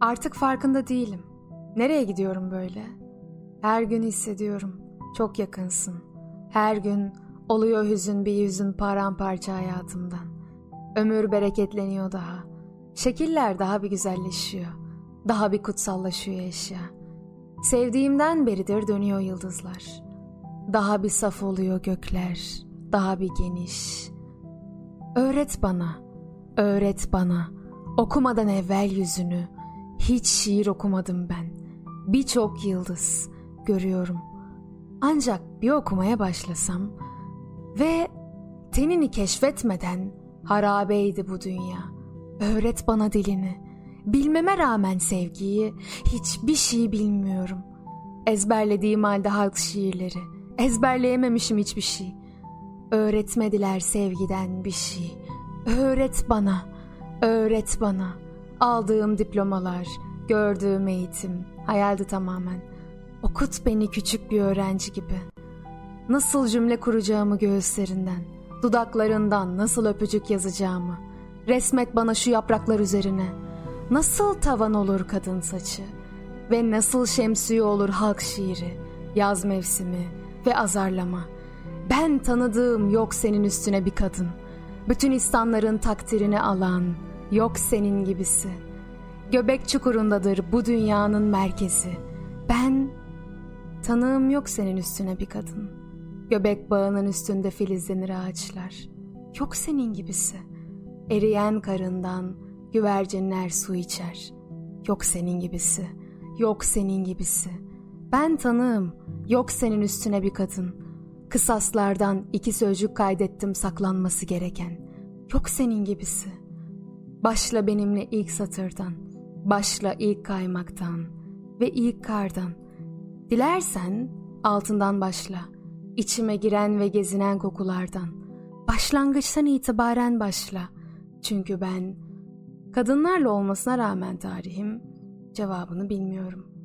Artık farkında değilim. Nereye gidiyorum böyle? Her gün hissediyorum. Çok yakınsın. Her gün oluyor hüzün bir yüzün paramparça hayatımdan. Ömür bereketleniyor daha. Şekiller daha bir güzelleşiyor. Daha bir kutsallaşıyor eşya. Sevdiğimden beridir dönüyor yıldızlar. Daha bir saf oluyor gökler. Daha bir geniş. Öğret bana, öğret bana. Okumadan evvel yüzünü. Hiç şiir okumadım ben. Birçok yıldız görüyorum. Ancak bir okumaya başlasam ve tenini keşfetmeden harabeydi bu dünya. Öğret bana dilini. Bilmeme rağmen sevgiyi hiçbir şey bilmiyorum. Ezberlediğim halde halk şiirleri. Ezberleyememişim hiçbir şey. Öğretmediler sevgiden bir şey. Öğret bana, öğret bana. Aldığım diplomalar, gördüğüm eğitim, hayaldi tamamen. Okut beni küçük bir öğrenci gibi. Nasıl cümle kuracağımı göğüslerinden, dudaklarından nasıl öpücük yazacağımı. Resmet bana şu yapraklar üzerine. Nasıl tavan olur kadın saçı ve nasıl şemsiye olur halk şiiri, yaz mevsimi ve azarlama. Ben tanıdığım yok senin üstüne bir kadın. Bütün insanların takdirini alan yok senin gibisi. Göbek çukurundadır bu dünyanın merkezi. Ben tanığım yok senin üstüne bir kadın. Göbek bağının üstünde filizlenir ağaçlar. Yok senin gibisi. Eriyen karından güvercinler su içer. Yok senin gibisi. Yok senin gibisi. Ben tanığım. Yok senin üstüne bir kadın. Kısaslardan iki sözcük kaydettim saklanması gereken. Yok senin gibisi. Başla benimle ilk satırdan. Başla ilk kaymaktan ve ilk kardan. Dilersen altından başla. İçime giren ve gezinen kokulardan. Başlangıçtan itibaren başla. Çünkü ben kadınlarla olmasına rağmen tarihim cevabını bilmiyorum.''